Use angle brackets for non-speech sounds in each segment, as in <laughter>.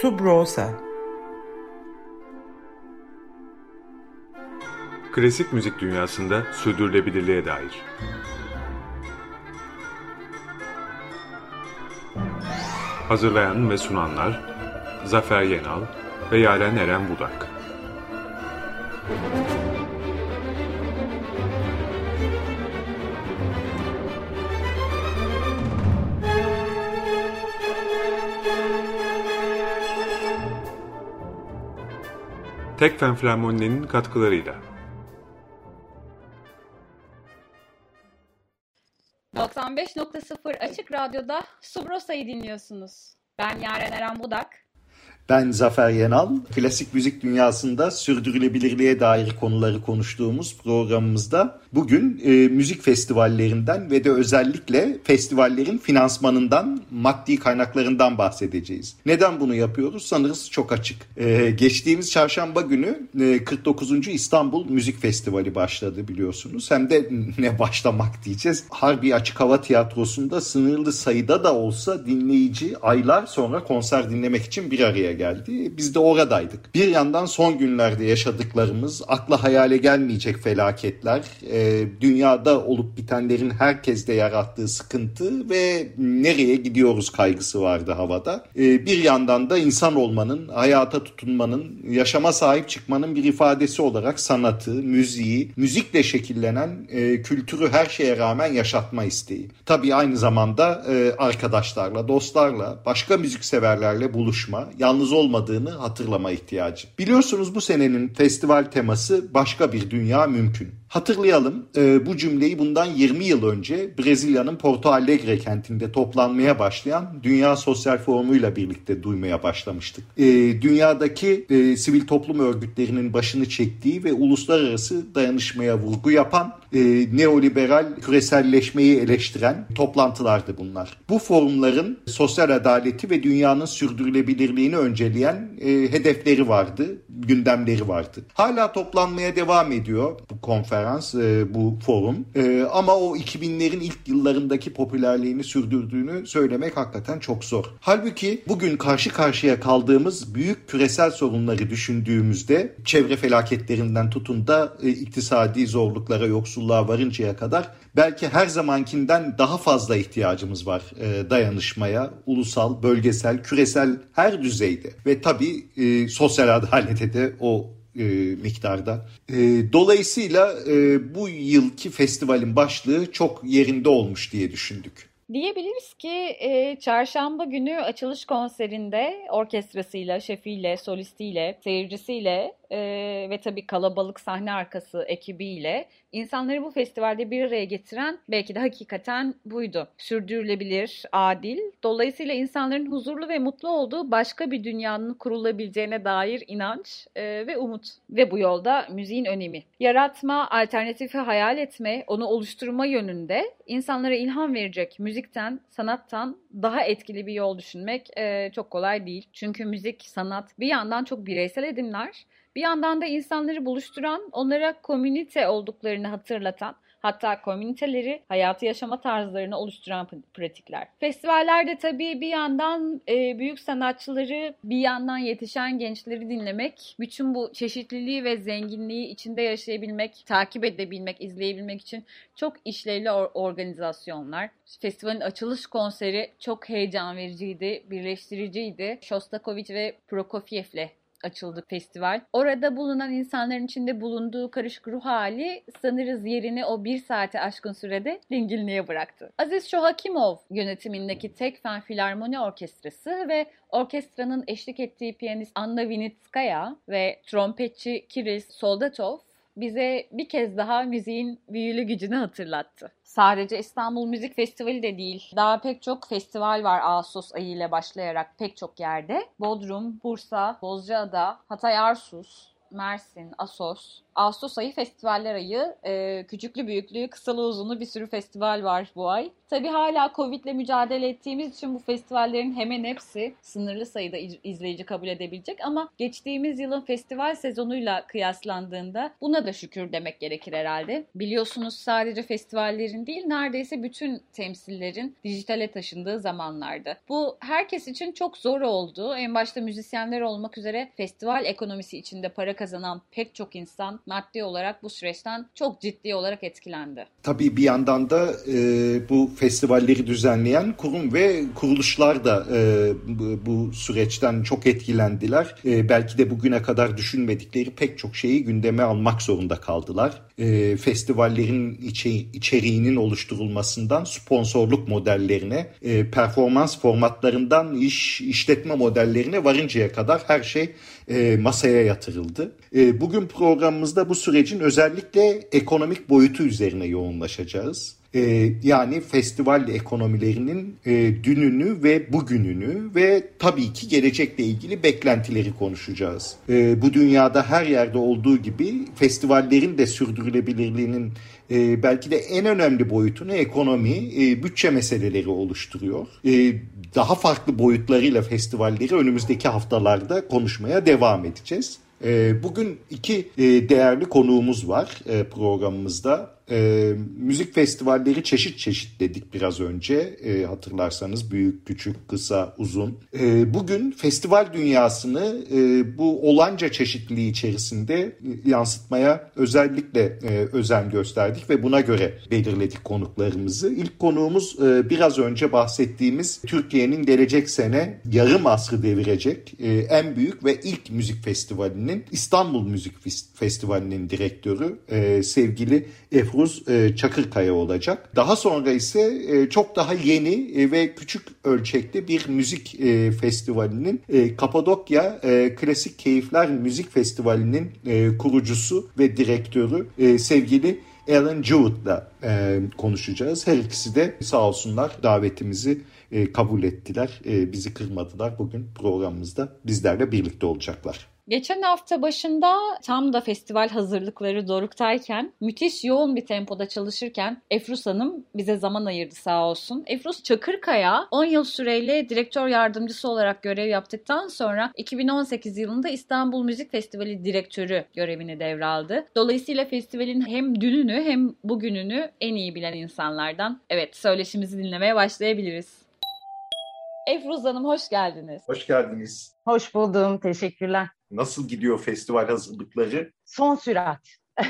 Subrosa Klasik müzik dünyasında sürdürülebilirliğe dair. Hazırlayan ve sunanlar Zafer Yenal ve Yaren Eren Budak. Tekfen Flamoni'nin katkılarıyla. 95.0 Açık Radyo'da Subrosa'yı dinliyorsunuz. Ben Yaren Eren Budak. Ben Zafer Yenal. Klasik müzik dünyasında sürdürülebilirliğe dair konuları konuştuğumuz programımızda bugün e, müzik festivallerinden ve de özellikle festivallerin finansmanından, maddi kaynaklarından bahsedeceğiz. Neden bunu yapıyoruz? Sanırız çok açık. E, geçtiğimiz çarşamba günü e, 49. İstanbul Müzik Festivali başladı biliyorsunuz. Hem de ne başlamak diyeceğiz. Harbi Açık Hava Tiyatrosu'nda sınırlı sayıda da olsa dinleyici aylar sonra konser dinlemek için bir araya geldi. Biz de oradaydık. Bir yandan son günlerde yaşadıklarımız, akla hayale gelmeyecek felaketler, e, dünyada olup bitenlerin herkeste yarattığı sıkıntı ve nereye gidiyoruz kaygısı vardı havada. E, bir yandan da insan olmanın, hayata tutunmanın, yaşama sahip çıkmanın bir ifadesi olarak sanatı, müziği, müzikle şekillenen e, kültürü her şeye rağmen yaşatma isteği. Tabii aynı zamanda e, arkadaşlarla, dostlarla, başka müzikseverlerle buluşma, yalnız olmadığını hatırlama ihtiyacı. Biliyorsunuz bu senenin festival teması başka bir dünya mümkün. Hatırlayalım e, bu cümleyi bundan 20 yıl önce Brezilya'nın Porto Alegre kentinde toplanmaya başlayan Dünya Sosyal Forumu ile birlikte duymaya başlamıştık. E, dünyadaki e, sivil toplum örgütlerinin başını çektiği ve uluslararası dayanışmaya vurgu yapan neoliberal küreselleşmeyi eleştiren toplantılardı bunlar. Bu forumların sosyal adaleti ve dünyanın sürdürülebilirliğini önceleyen hedefleri vardı, gündemleri vardı. Hala toplanmaya devam ediyor bu konferans, e, bu forum. E, ama o 2000'lerin ilk yıllarındaki popülerliğini sürdürdüğünü söylemek hakikaten çok zor. Halbuki bugün karşı karşıya kaldığımız büyük küresel sorunları düşündüğümüzde çevre felaketlerinden tutun da e, iktisadi zorluklara, yoksulluğa varıncaya kadar belki her zamankinden daha fazla ihtiyacımız var e, dayanışmaya, ulusal, bölgesel, küresel her düzeyde ve tabii e, sosyal adalete de o e, miktarda. E, dolayısıyla e, bu yılki festivalin başlığı çok yerinde olmuş diye düşündük. Diyebiliriz ki e, çarşamba günü açılış konserinde orkestrasıyla, şefiyle, solistiyle, seyircisiyle e, ve tabii kalabalık sahne arkası ekibiyle insanları bu festivalde bir araya getiren belki de hakikaten buydu. Sürdürülebilir, adil, dolayısıyla insanların huzurlu ve mutlu olduğu başka bir dünyanın kurulabileceğine dair inanç e, ve umut. Ve bu yolda müziğin önemi. Yaratma, alternatifi hayal etme, onu oluşturma yönünde insanlara ilham verecek müzikten, sanattan daha etkili bir yol düşünmek e, çok kolay değil. Çünkü müzik, sanat bir yandan çok bireysel edimler, bir yandan da insanları buluşturan, onlara komünite olduklarını hatırlatan, hatta komüniteleri hayatı yaşama tarzlarını oluşturan pratikler. Festivallerde tabii bir yandan e, büyük sanatçıları, bir yandan yetişen gençleri dinlemek, bütün bu çeşitliliği ve zenginliği içinde yaşayabilmek, takip edebilmek, izleyebilmek için çok işlevli or- organizasyonlar. Festivalin açılış konseri çok heyecan vericiydi, birleştiriciydi. Shostakovich ve Prokofiev'le açıldı festival. Orada bulunan insanların içinde bulunduğu karışık ruh hali sanırız yerini o bir saate aşkın sürede dinginliğe bıraktı. Aziz Şohakimov yönetimindeki Tek Fen Filarmoni Orkestrası ve orkestranın eşlik ettiği piyanist Anna Vinitskaya ve trompetçi Kirill Soldatov bize bir kez daha müziğin büyülü gücünü hatırlattı. Sadece İstanbul Müzik Festivali de değil. Daha pek çok festival var Ağustos ayı ile başlayarak pek çok yerde. Bodrum, Bursa, Bozcaada, Hatay Arsus, Mersin, Asos, Ağustos ayı festivaller ayı. E, küçüklü büyüklüğü, kısalı uzunlu bir sürü festival var bu ay. Tabii hala Covid ile mücadele ettiğimiz için bu festivallerin hemen hepsi sınırlı sayıda izleyici kabul edebilecek ama geçtiğimiz yılın festival sezonuyla kıyaslandığında buna da şükür demek gerekir herhalde. Biliyorsunuz sadece festivallerin değil neredeyse bütün temsillerin dijitale taşındığı zamanlardı. Bu herkes için çok zor oldu. En başta müzisyenler olmak üzere festival ekonomisi içinde para kazanan pek çok insan maddi olarak bu süreçten çok ciddi olarak etkilendi. Tabii bir yandan da e, bu festivalleri düzenleyen kurum ve kuruluşlar da e, bu, süreçten çok etkilendiler. E, belki de bugüne kadar düşünmedikleri pek çok şeyi gündeme almak zorunda kaldılar. E, festivallerin içi, içeriğinin oluşturulmasından sponsorluk modellerine, e, performans formatlarından iş işletme modellerine varıncaya kadar her şey e, masaya yatırıldı. E, bugün programımızda bu sürecin özellikle ekonomik boyutu üzerine yoğunlaşacağız. E, yani festival ekonomilerinin e, dününü ve bugününü ve tabii ki gelecekle ilgili beklentileri konuşacağız. E, bu dünyada her yerde olduğu gibi festivallerin de sürdürülebilirliğinin e, belki de en önemli boyutunu ekonomi, e, bütçe meseleleri oluşturuyor. Daha farklı boyutlarıyla festivalleri önümüzdeki haftalarda konuşmaya devam edeceğiz. Bugün iki değerli konuğumuz var programımızda e, müzik festivalleri çeşit çeşit dedik biraz önce e, hatırlarsanız büyük, küçük, kısa, uzun. E, bugün festival dünyasını e, bu olanca çeşitliliği içerisinde yansıtmaya özellikle e, özen gösterdik ve buna göre belirledik konuklarımızı. İlk konuğumuz e, biraz önce bahsettiğimiz Türkiye'nin gelecek sene yarım asrı devirecek e, en büyük ve ilk müzik festivalinin İstanbul Müzik Festivali'nin direktörü e, sevgili Efru Efruz e, Çakırkaya olacak. Daha sonra ise e, çok daha yeni e, ve küçük ölçekli bir müzik e, festivalinin e, Kapadokya Klasik Keyifler Müzik Festivali'nin kurucusu ve direktörü sevgili Alan Jewett'la konuşacağız. Her ikisi de sağ olsunlar davetimizi kabul ettiler. Bizi kırmadılar. Bugün programımızda bizlerle birlikte olacaklar. Geçen hafta başında tam da festival hazırlıkları doruktayken müthiş yoğun bir tempoda çalışırken Efrus Hanım bize zaman ayırdı sağ olsun. Efrus Çakırkaya 10 yıl süreyle direktör yardımcısı olarak görev yaptıktan sonra 2018 yılında İstanbul Müzik Festivali direktörü görevini devraldı. Dolayısıyla festivalin hem dününü hem bugününü en iyi bilen insanlardan. Evet söyleşimizi dinlemeye başlayabiliriz. Efruz Hanım hoş geldiniz. Hoş geldiniz. Hoş buldum. Teşekkürler. Nasıl gidiyor festival hazırlıkları? Son sürat. <laughs>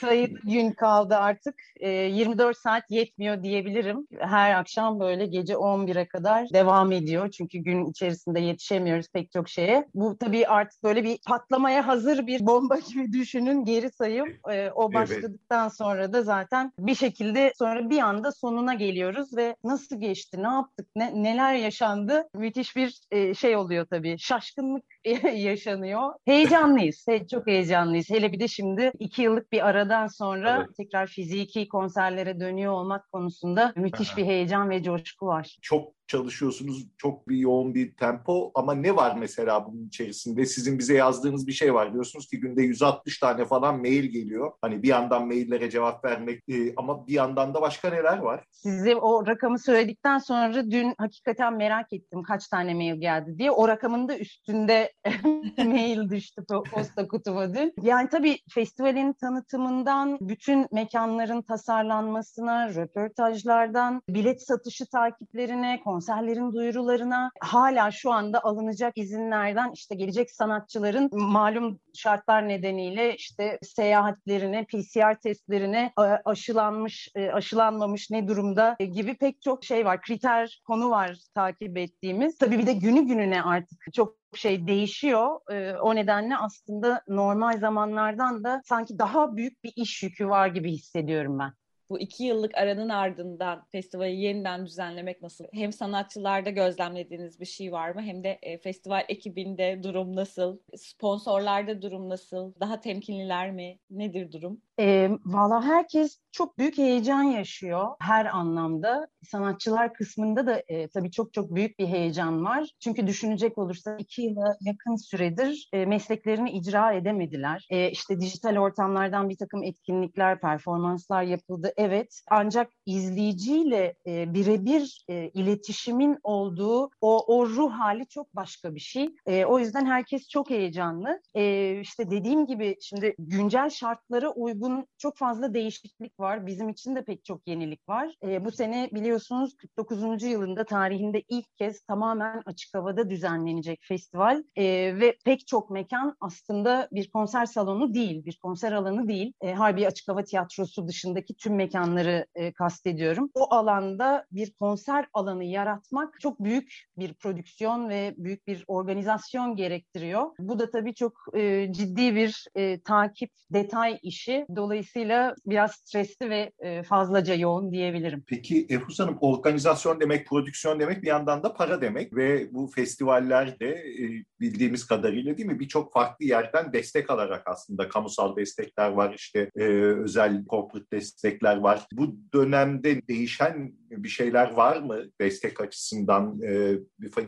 sayılı gün kaldı artık. E, ee, 24 saat yetmiyor diyebilirim. Her akşam böyle gece 11'e kadar devam ediyor. Çünkü gün içerisinde yetişemiyoruz pek çok şeye. Bu tabii artık böyle bir patlamaya hazır bir bomba gibi düşünün geri sayım. E, o başladıktan evet. sonra da zaten bir şekilde sonra bir anda sonuna geliyoruz ve nasıl geçti, ne yaptık, ne, neler yaşandı? Müthiş bir e, şey oluyor tabii. Şaşkınlık <laughs> yaşanıyor. Heyecanlıyız. Çok heyecanlıyız. Hele bir de şimdi iki yıllık bir arada aradan sonra evet. tekrar fiziki konserlere dönüyor olmak konusunda müthiş bir heyecan ve coşku var. Çok çalışıyorsunuz. Çok bir yoğun bir tempo ama ne var mesela bunun içerisinde? Sizin bize yazdığınız bir şey var. Diyorsunuz ki günde 160 tane falan mail geliyor. Hani bir yandan maillere cevap vermek e, ama bir yandan da başka neler var? Size o rakamı söyledikten sonra dün hakikaten merak ettim kaç tane mail geldi diye. O rakamın da üstünde <laughs> mail düştü posta kutuma dün. Yani tabii festivalin tanıtımından bütün mekanların tasarlanmasına, röportajlardan, bilet satışı takiplerine, konser konserlerin duyurularına hala şu anda alınacak izinlerden işte gelecek sanatçıların malum şartlar nedeniyle işte seyahatlerine, PCR testlerine aşılanmış, e, aşılanmamış ne durumda e, gibi pek çok şey var. Kriter konu var takip ettiğimiz. Tabii bir de günü gününe artık çok şey değişiyor. E, o nedenle aslında normal zamanlardan da sanki daha büyük bir iş yükü var gibi hissediyorum ben. Bu iki yıllık aranın ardından festivali yeniden düzenlemek nasıl? Hem sanatçılarda gözlemlediğiniz bir şey var mı? Hem de e, festival ekibinde durum nasıl? Sponsorlarda durum nasıl? Daha temkinliler mi? Nedir durum? E, Valla herkes çok büyük heyecan yaşıyor her anlamda. Sanatçılar kısmında da e, tabii çok çok büyük bir heyecan var. Çünkü düşünecek olursa iki yıla yakın süredir e, mesleklerini icra edemediler. E, işte dijital ortamlardan bir takım etkinlikler, performanslar yapıldı. Evet ancak izleyiciyle e, birebir e, iletişimin olduğu o, o ruh hali çok başka bir şey. E, o yüzden herkes çok heyecanlı. E, işte dediğim gibi şimdi güncel şartlara uygun çok fazla değişiklik var. Bizim için de pek çok yenilik var. E, bu sene biliyorsunuz 49. yılında tarihinde ilk kez tamamen açık havada düzenlenecek festival e, ve pek çok mekan aslında bir konser salonu değil, bir konser alanı değil. E, Harbi Açık Hava Tiyatrosu dışındaki tüm mekanları e, kastediyorum. O alanda bir konser alanı yaratmak çok büyük bir prodüksiyon ve büyük bir organizasyon gerektiriyor. Bu da tabii çok e, ciddi bir e, takip, detay işi. Dolayısıyla biraz stresli ve e, fazlaca yoğun diyebilirim. Peki Efus Hanım organizasyon demek, prodüksiyon demek bir yandan da para demek ve bu festivaller de e, bildiğimiz kadarıyla değil mi birçok farklı yerden destek alarak aslında kamusal destekler var işte e, özel corporate destekler var. Bu dönemde değişen bir şeyler var mı destek açısından, e,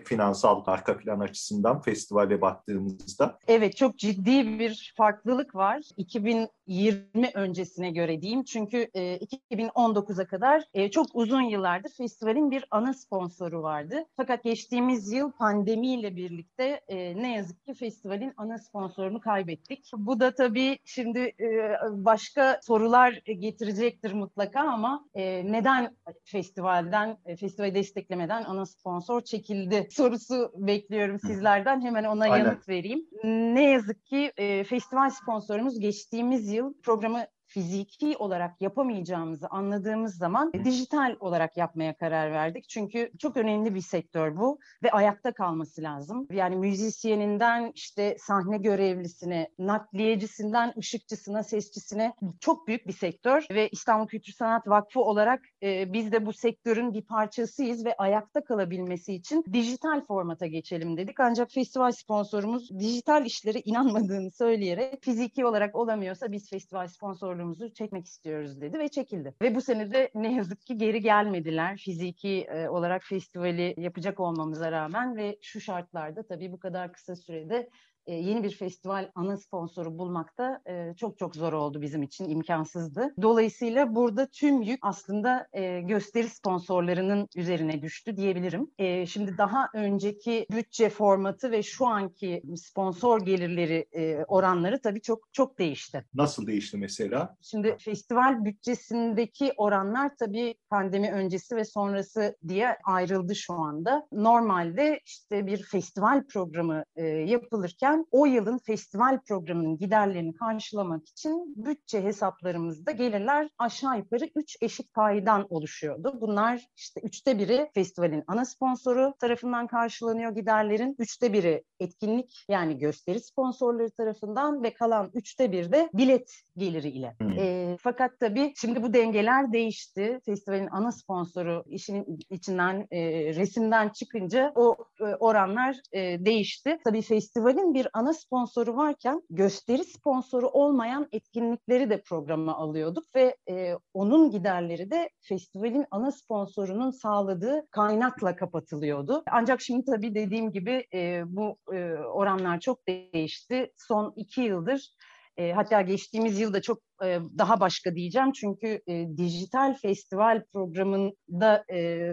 finansal arka plan açısından festivale baktığımızda? Evet çok ciddi bir farklılık var. 2020 öncesine göre diyeyim. Çünkü e, 2019'a kadar e, çok uzun yıllardır festivalin bir ana sponsoru vardı. Fakat geçtiğimiz yıl pandemiyle birlikte e, ne yazık ki festivalin ana sponsorunu kaybettik. Bu da tabii şimdi e, başka sorular getirecektir mutlaka ama e, neden festivalden, e, festivali desteklemeden ana sponsor çekildi <laughs> sorusu bekliyorum sizlerden. Hemen ona Aynen. yanıt vereyim. Ne yazık ki e, festival sponsorumuz geçtiğimiz yıl programı fiziki olarak yapamayacağımızı anladığımız zaman dijital olarak yapmaya karar verdik. Çünkü çok önemli bir sektör bu ve ayakta kalması lazım. Yani müzisyeninden işte sahne görevlisine, nakliyecisinden ışıkçısına, sesçisine çok büyük bir sektör ve İstanbul Kültür Sanat Vakfı olarak e, biz de bu sektörün bir parçasıyız ve ayakta kalabilmesi için dijital formata geçelim dedik. Ancak festival sponsorumuz dijital işlere inanmadığını söyleyerek fiziki olarak olamıyorsa biz festival sponsorluğu sponsorluğumuzu çekmek istiyoruz dedi ve çekildi. Ve bu sene de ne yazık ki geri gelmediler fiziki e, olarak festivali yapacak olmamıza rağmen ve şu şartlarda tabii bu kadar kısa sürede e, yeni bir festival ana sponsoru bulmakta e, çok çok zor oldu bizim için, imkansızdı. Dolayısıyla burada tüm yük aslında e, gösteri sponsorlarının üzerine düştü diyebilirim. E, şimdi daha önceki bütçe formatı ve şu anki sponsor gelirleri e, oranları tabii çok çok değişti. Nasıl değişti mesela? Şimdi festival bütçesindeki oranlar tabii pandemi öncesi ve sonrası diye ayrıldı şu anda. Normalde işte bir festival programı e, yapılırken yüzden o yılın festival programının giderlerini karşılamak için bütçe hesaplarımızda gelirler aşağı yukarı üç eşit paydan oluşuyordu. Bunlar işte üçte biri festivalin ana sponsoru tarafından karşılanıyor giderlerin. Üçte biri etkinlik yani gösteri sponsorları tarafından ve kalan üçte bir de bilet geliri ile. Hmm. E, fakat tabii şimdi bu dengeler değişti. Festivalin ana sponsoru işin içinden e, resimden çıkınca o e, oranlar e, değişti. Tabii festivalin bir bir ana sponsoru varken gösteri sponsoru olmayan etkinlikleri de programa alıyorduk ve e, onun giderleri de festivalin ana sponsorunun sağladığı kaynakla kapatılıyordu. Ancak şimdi tabii dediğim gibi e, bu e, oranlar çok değişti. Son iki yıldır e, hatta geçtiğimiz yılda çok e, daha başka diyeceğim çünkü e, dijital festival programında e,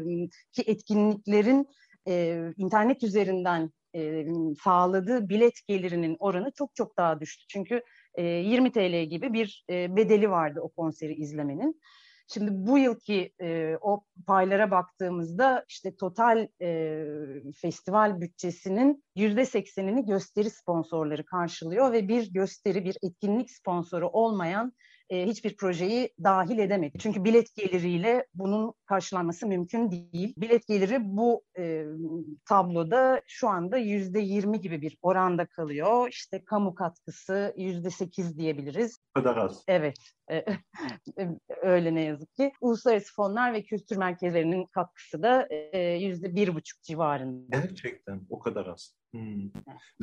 ki etkinliklerin e, internet üzerinden e, sağladığı bilet gelirinin oranı çok çok daha düştü. Çünkü e, 20 TL gibi bir e, bedeli vardı o konseri izlemenin. Şimdi bu yılki e, o paylara baktığımızda işte total e, festival bütçesinin yüzde seksenini gösteri sponsorları karşılıyor ve bir gösteri, bir etkinlik sponsoru olmayan e, hiçbir projeyi dahil edemedi. Çünkü bilet geliriyle bunun karşılanması mümkün değil. Bilet geliri bu e, tabloda şu anda yüzde yirmi gibi bir oranda kalıyor. İşte kamu katkısı yüzde sekiz diyebiliriz. Kadar az. Evet. E, <laughs> öyle ne yazık ki. Uluslararası fonlar ve kültür merkezlerinin katkısı da e, yüzde bir buçuk civarında. Gerçekten o kadar az. Hmm.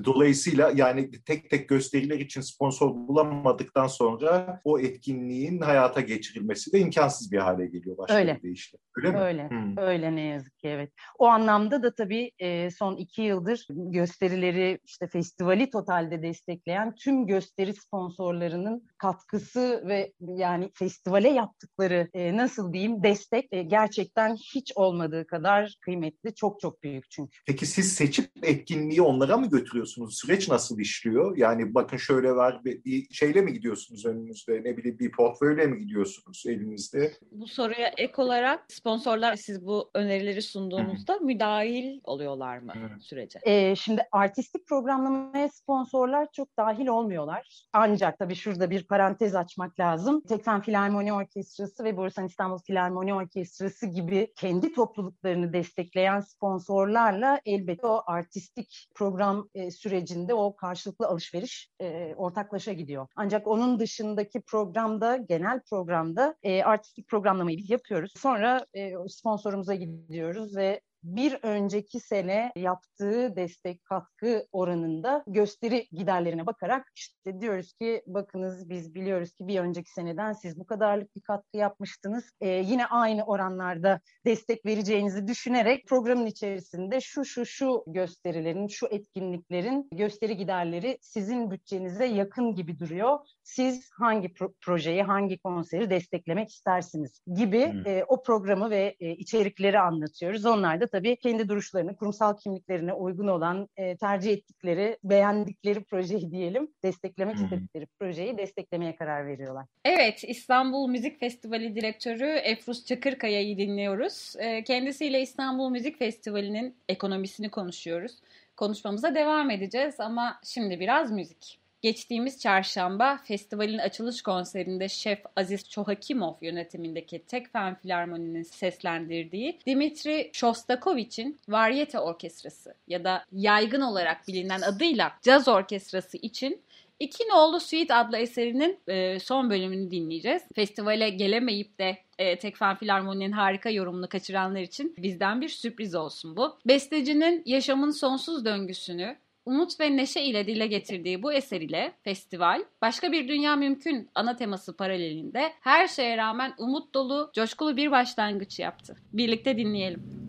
Dolayısıyla yani tek tek gösteriler için sponsor bulamadıktan sonra o etkinliğin hayata geçirilmesi de imkansız bir hale geliyor başka Öyle. bir deyişle. Öyle mi? Öyle. Hmm. Öyle ne yazık ki evet. O anlamda da tabii e, son iki yıldır gösterileri işte festivali totalde destekleyen tüm gösteri sponsorlarının katkısı ve yani festivale yaptıkları e, nasıl diyeyim destek e, gerçekten hiç olmadığı kadar kıymetli. Çok çok büyük çünkü. Peki siz seçip etkinliği onlara mı götürüyorsunuz? Süreç nasıl işliyor? Yani bakın şöyle var bir, bir şeyle mi gidiyorsunuz önünüzde? Ne bileyim bir portföyle mi gidiyorsunuz elinizde? Bu soruya ek olarak sponsorlar siz bu önerileri sunduğunuzda müdahil oluyorlar mı sürece? Ee, şimdi artistik programlamaya sponsorlar çok dahil olmuyorlar. Ancak tabii şurada bir parantez açmak lazım. Tekfen Filarmoni Orkestrası ve Borusan İstanbul Filarmoni Orkestrası gibi kendi topluluklarını destekleyen sponsorlarla elbette o artistik program e, sürecinde o karşılıklı alışveriş e, ortaklaşa gidiyor. Ancak onun dışındaki programda, genel programda e, artistik programlamayı yapıyoruz. Sonra e, sponsorumuza gidiyoruz ve bir önceki sene yaptığı destek katkı oranında gösteri giderlerine bakarak işte diyoruz ki bakınız biz biliyoruz ki bir önceki seneden siz bu kadarlık bir katkı yapmıştınız. Ee, yine aynı oranlarda destek vereceğinizi düşünerek programın içerisinde şu şu şu gösterilerin, şu etkinliklerin gösteri giderleri sizin bütçenize yakın gibi duruyor. Siz hangi pro- projeyi, hangi konseri desteklemek istersiniz gibi Hmm. e, o programı ve e, içerikleri anlatıyoruz. Onlar da tabii kendi duruşlarını, kurumsal kimliklerine uygun olan e, tercih ettikleri, beğendikleri projeyi diyelim, desteklemek istedikleri projeyi desteklemeye karar veriyorlar. Evet, İstanbul Müzik Festivali Direktörü Efruz Çakırkaya'yı dinliyoruz. Ee, Kendisiyle İstanbul Müzik Festivali'nin ekonomisini konuşuyoruz. Konuşmamıza devam edeceğiz ama şimdi biraz müzik. Geçtiğimiz çarşamba festivalin açılış konserinde şef Aziz Çohakimov yönetimindeki Tekfen Filarmoni'nin seslendirdiği Dimitri Shostakovich'in Varyete Orkestrası ya da yaygın olarak bilinen adıyla Caz Orkestrası için İki Nolu Suite adlı eserinin e, son bölümünü dinleyeceğiz. Festivale gelemeyip de e, Tekfen Filarmoni'nin harika yorumunu kaçıranlar için bizden bir sürpriz olsun bu. Bestecinin yaşamın sonsuz döngüsünü umut ve neşe ile dile getirdiği bu eser ile festival başka bir dünya mümkün ana teması paralelinde her şeye rağmen umut dolu, coşkulu bir başlangıç yaptı. Birlikte dinleyelim.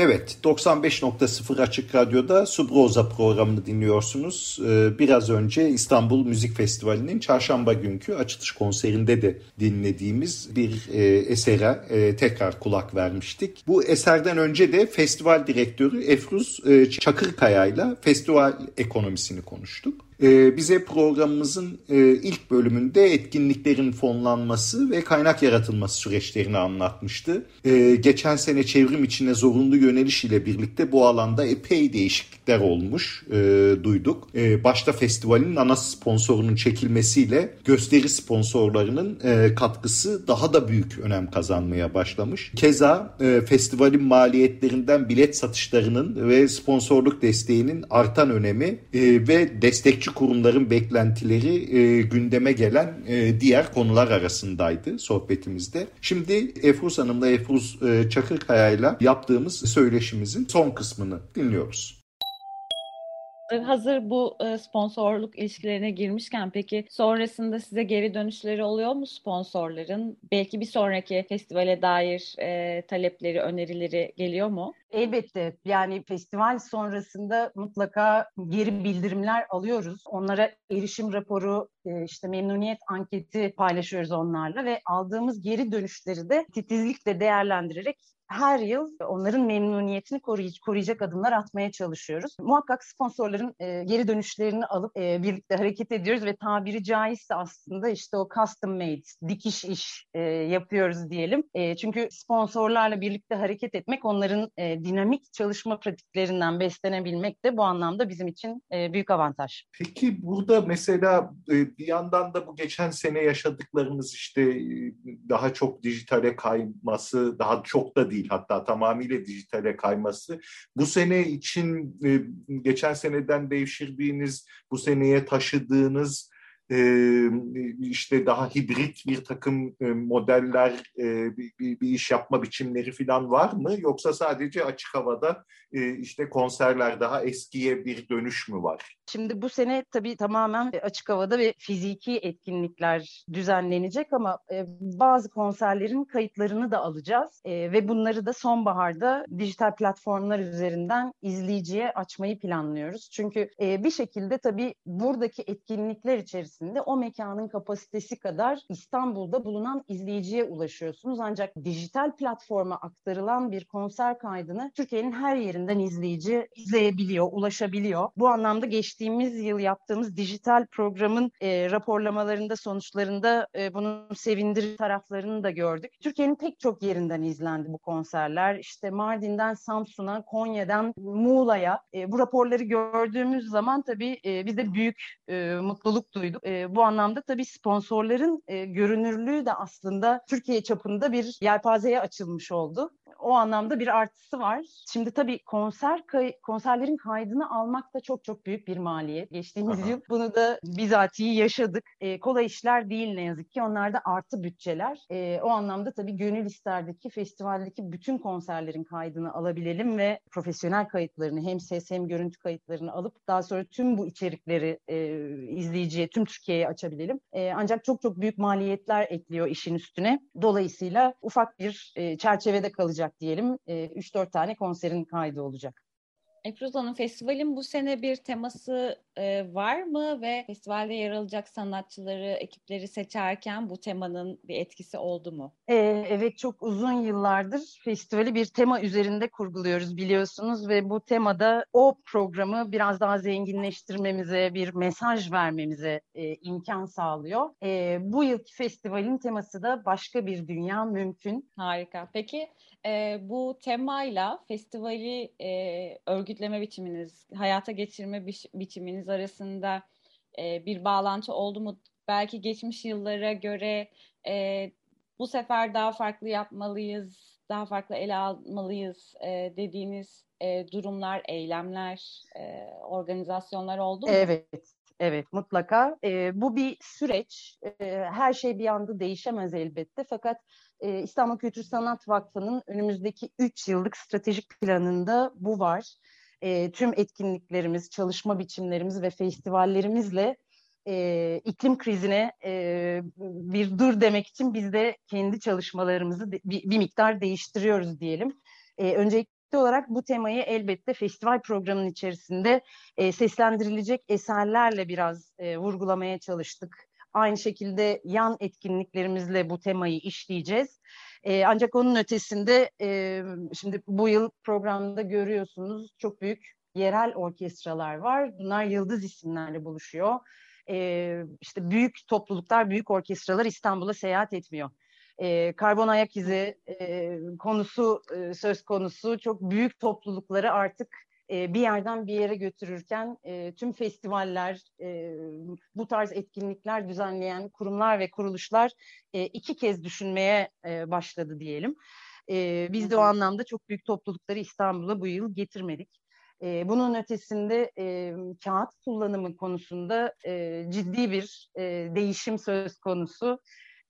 Evet, 95.0 Açık Radyo'da Subroza programını dinliyorsunuz. Ee, biraz önce İstanbul Müzik Festivali'nin çarşamba günkü açılış konserinde de dinlediğimiz bir e, esere e, tekrar kulak vermiştik. Bu eserden önce de festival direktörü Efruz e, Çakırkaya ile festival ekonomisini konuştuk bize programımızın e, ilk bölümünde etkinliklerin fonlanması ve kaynak yaratılması süreçlerini anlatmıştı. E, geçen sene çevrim içine zorunlu yöneliş ile birlikte bu alanda epey değişiklikler olmuş, e, duyduk. E, başta festivalin ana sponsorunun çekilmesiyle gösteri sponsorlarının e, katkısı daha da büyük önem kazanmaya başlamış. Keza e, festivalin maliyetlerinden bilet satışlarının ve sponsorluk desteğinin artan önemi e, ve destekçi kurumların beklentileri e, gündeme gelen e, diğer konular arasındaydı sohbetimizde. Şimdi Efruz Hanım'la Efruz e, Çakırkaya'yla yaptığımız söyleşimizin son kısmını dinliyoruz. Hazır bu e, sponsorluk ilişkilerine girmişken peki sonrasında size geri dönüşleri oluyor mu sponsorların? Belki bir sonraki festivale dair e, talepleri, önerileri geliyor mu? Elbette yani festival sonrasında mutlaka geri bildirimler alıyoruz. Onlara erişim raporu, e, işte memnuniyet anketi paylaşıyoruz onlarla ve aldığımız geri dönüşleri de titizlikle değerlendirerek her yıl onların memnuniyetini koruyacak, adımlar atmaya çalışıyoruz. Muhakkak sponsorların e, geri dönüşlerini alıp e, birlikte hareket ediyoruz ve tabiri caizse aslında işte o custom made, dikiş iş e, yapıyoruz diyelim. Çünkü sponsorlarla birlikte hareket etmek onların dinamik çalışma pratiklerinden beslenebilmek de bu anlamda bizim için büyük avantaj. Peki burada mesela bir yandan da bu geçen sene yaşadıklarımız işte daha çok dijitale kayması, daha çok da değil hatta tamamıyla dijitale kayması. Bu sene için e, geçen seneden devşirdiğiniz, bu seneye taşıdığınız işte daha hibrit bir takım modeller, bir, bir iş yapma biçimleri falan var mı? Yoksa sadece açık havada işte konserler daha eskiye bir dönüş mü var? Şimdi bu sene tabii tamamen açık havada ve fiziki etkinlikler düzenlenecek ama bazı konserlerin kayıtlarını da alacağız ve bunları da sonbaharda dijital platformlar üzerinden izleyiciye açmayı planlıyoruz. Çünkü bir şekilde tabii buradaki etkinlikler içerisinde içerisinde o mekanın kapasitesi kadar İstanbul'da bulunan izleyiciye ulaşıyorsunuz. Ancak dijital platforma aktarılan bir konser kaydını Türkiye'nin her yerinden izleyici izleyebiliyor, ulaşabiliyor. Bu anlamda geçtiğimiz yıl yaptığımız dijital programın e, raporlamalarında, sonuçlarında e, bunun sevindirici taraflarını da gördük. Türkiye'nin pek çok yerinden izlendi bu konserler. İşte Mardin'den Samsun'a, Konya'dan Muğla'ya e, bu raporları gördüğümüz zaman tabii e, biz de büyük e, mutluluk duyduk. E, bu anlamda tabii sponsorların e, görünürlüğü de aslında Türkiye çapında bir yelpazeye açılmış oldu o anlamda bir artısı var. Şimdi tabii konser kay- konserlerin kaydını almak da çok çok büyük bir maliyet. Geçtiğimiz Aha. yıl bunu da bizatihi yaşadık. E, kolay işler değil ne yazık ki. Onlar da artı bütçeler. E, o anlamda tabii gönül isterdeki festivaldeki bütün konserlerin kaydını alabilelim ve profesyonel kayıtlarını hem ses hem görüntü kayıtlarını alıp daha sonra tüm bu içerikleri e, izleyiciye, tüm Türkiye'ye açabilelim. E, ancak çok çok büyük maliyetler ekliyor işin üstüne. Dolayısıyla ufak bir e, çerçevede kalacak diyelim. E, 3-4 tane konserin kaydı olacak. Efruz Hanım, festivalin bu sene bir teması e, var mı ve festivalde yer alacak sanatçıları, ekipleri seçerken bu temanın bir etkisi oldu mu? E, evet, çok uzun yıllardır festivali bir tema üzerinde kurguluyoruz biliyorsunuz ve bu temada o programı biraz daha zenginleştirmemize, bir mesaj vermemize e, imkan sağlıyor. E, bu yılki festivalin teması da başka bir dünya mümkün. Harika. Peki e, bu temayla festivali e, örgütleme biçiminiz, hayata geçirme bi- biçiminiz arasında e, bir bağlantı oldu mu? Belki geçmiş yıllara göre e, bu sefer daha farklı yapmalıyız, daha farklı ele almalıyız e, dediğiniz e, durumlar, eylemler, e, organizasyonlar oldu mu? Evet, Evet mutlaka. E, bu bir süreç. E, her şey bir anda değişemez elbette. Fakat e, İstanbul Kültür Sanat Vakfı'nın önümüzdeki 3 yıllık stratejik planında bu var. E, tüm etkinliklerimiz, çalışma biçimlerimiz ve festivallerimizle e, iklim krizine e, bir dur demek için biz de kendi çalışmalarımızı de, bir, bir miktar değiştiriyoruz diyelim. E, öncelikle olarak bu temayı elbette festival programının içerisinde e, seslendirilecek eserlerle biraz e, vurgulamaya çalıştık. Aynı şekilde yan etkinliklerimizle bu temayı işleyeceğiz. E, ancak onun ötesinde e, şimdi bu yıl programda görüyorsunuz çok büyük yerel orkestralar var. Bunlar yıldız isimlerle buluşuyor. E, işte büyük topluluklar, büyük orkestralar İstanbul'a seyahat etmiyor e, karbon ayak izi e, konusu e, söz konusu çok büyük toplulukları artık e, bir yerden bir yere götürürken e, tüm festivaller, e, bu tarz etkinlikler düzenleyen kurumlar ve kuruluşlar e, iki kez düşünmeye e, başladı diyelim. E, biz de o anlamda çok büyük toplulukları İstanbul'a bu yıl getirmedik. E, bunun ötesinde e, kağıt kullanımı konusunda e, ciddi bir e, değişim söz konusu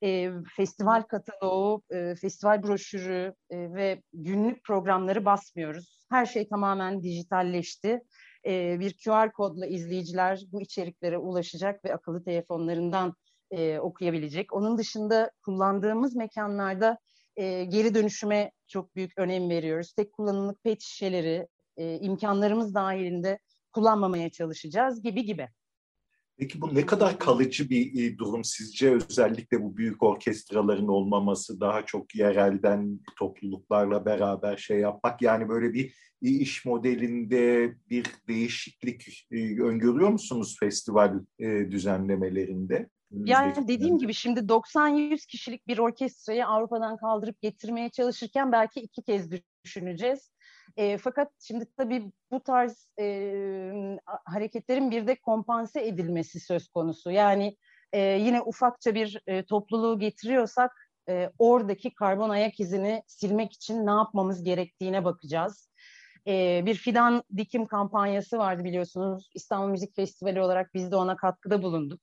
e, festival kataloğu, e, festival broşürü e, ve günlük programları basmıyoruz. Her şey tamamen dijitalleşti. E, bir QR kodla izleyiciler bu içeriklere ulaşacak ve akıllı telefonlarından e, okuyabilecek. Onun dışında kullandığımız mekanlarda e, geri dönüşüme çok büyük önem veriyoruz. Tek kullanımlık pet şişeleri e, imkanlarımız dahilinde kullanmamaya çalışacağız gibi gibi. Peki bu ne kadar kalıcı bir e, durum sizce? Özellikle bu büyük orkestraların olmaması, daha çok yerelden topluluklarla beraber şey yapmak. Yani böyle bir iş modelinde bir değişiklik e, öngörüyor musunuz festival e, düzenlemelerinde? Yani dediğim gibi şimdi 90-100 kişilik bir orkestrayı Avrupa'dan kaldırıp getirmeye çalışırken belki iki kez düşüneceğiz. E, fakat şimdi tabii bu tarz e, hareketlerin bir de kompanse edilmesi söz konusu. Yani e, yine ufakça bir e, topluluğu getiriyorsak e, oradaki karbon ayak izini silmek için ne yapmamız gerektiğine bakacağız. E, bir fidan dikim kampanyası vardı biliyorsunuz. İstanbul Müzik Festivali olarak biz de ona katkıda bulunduk.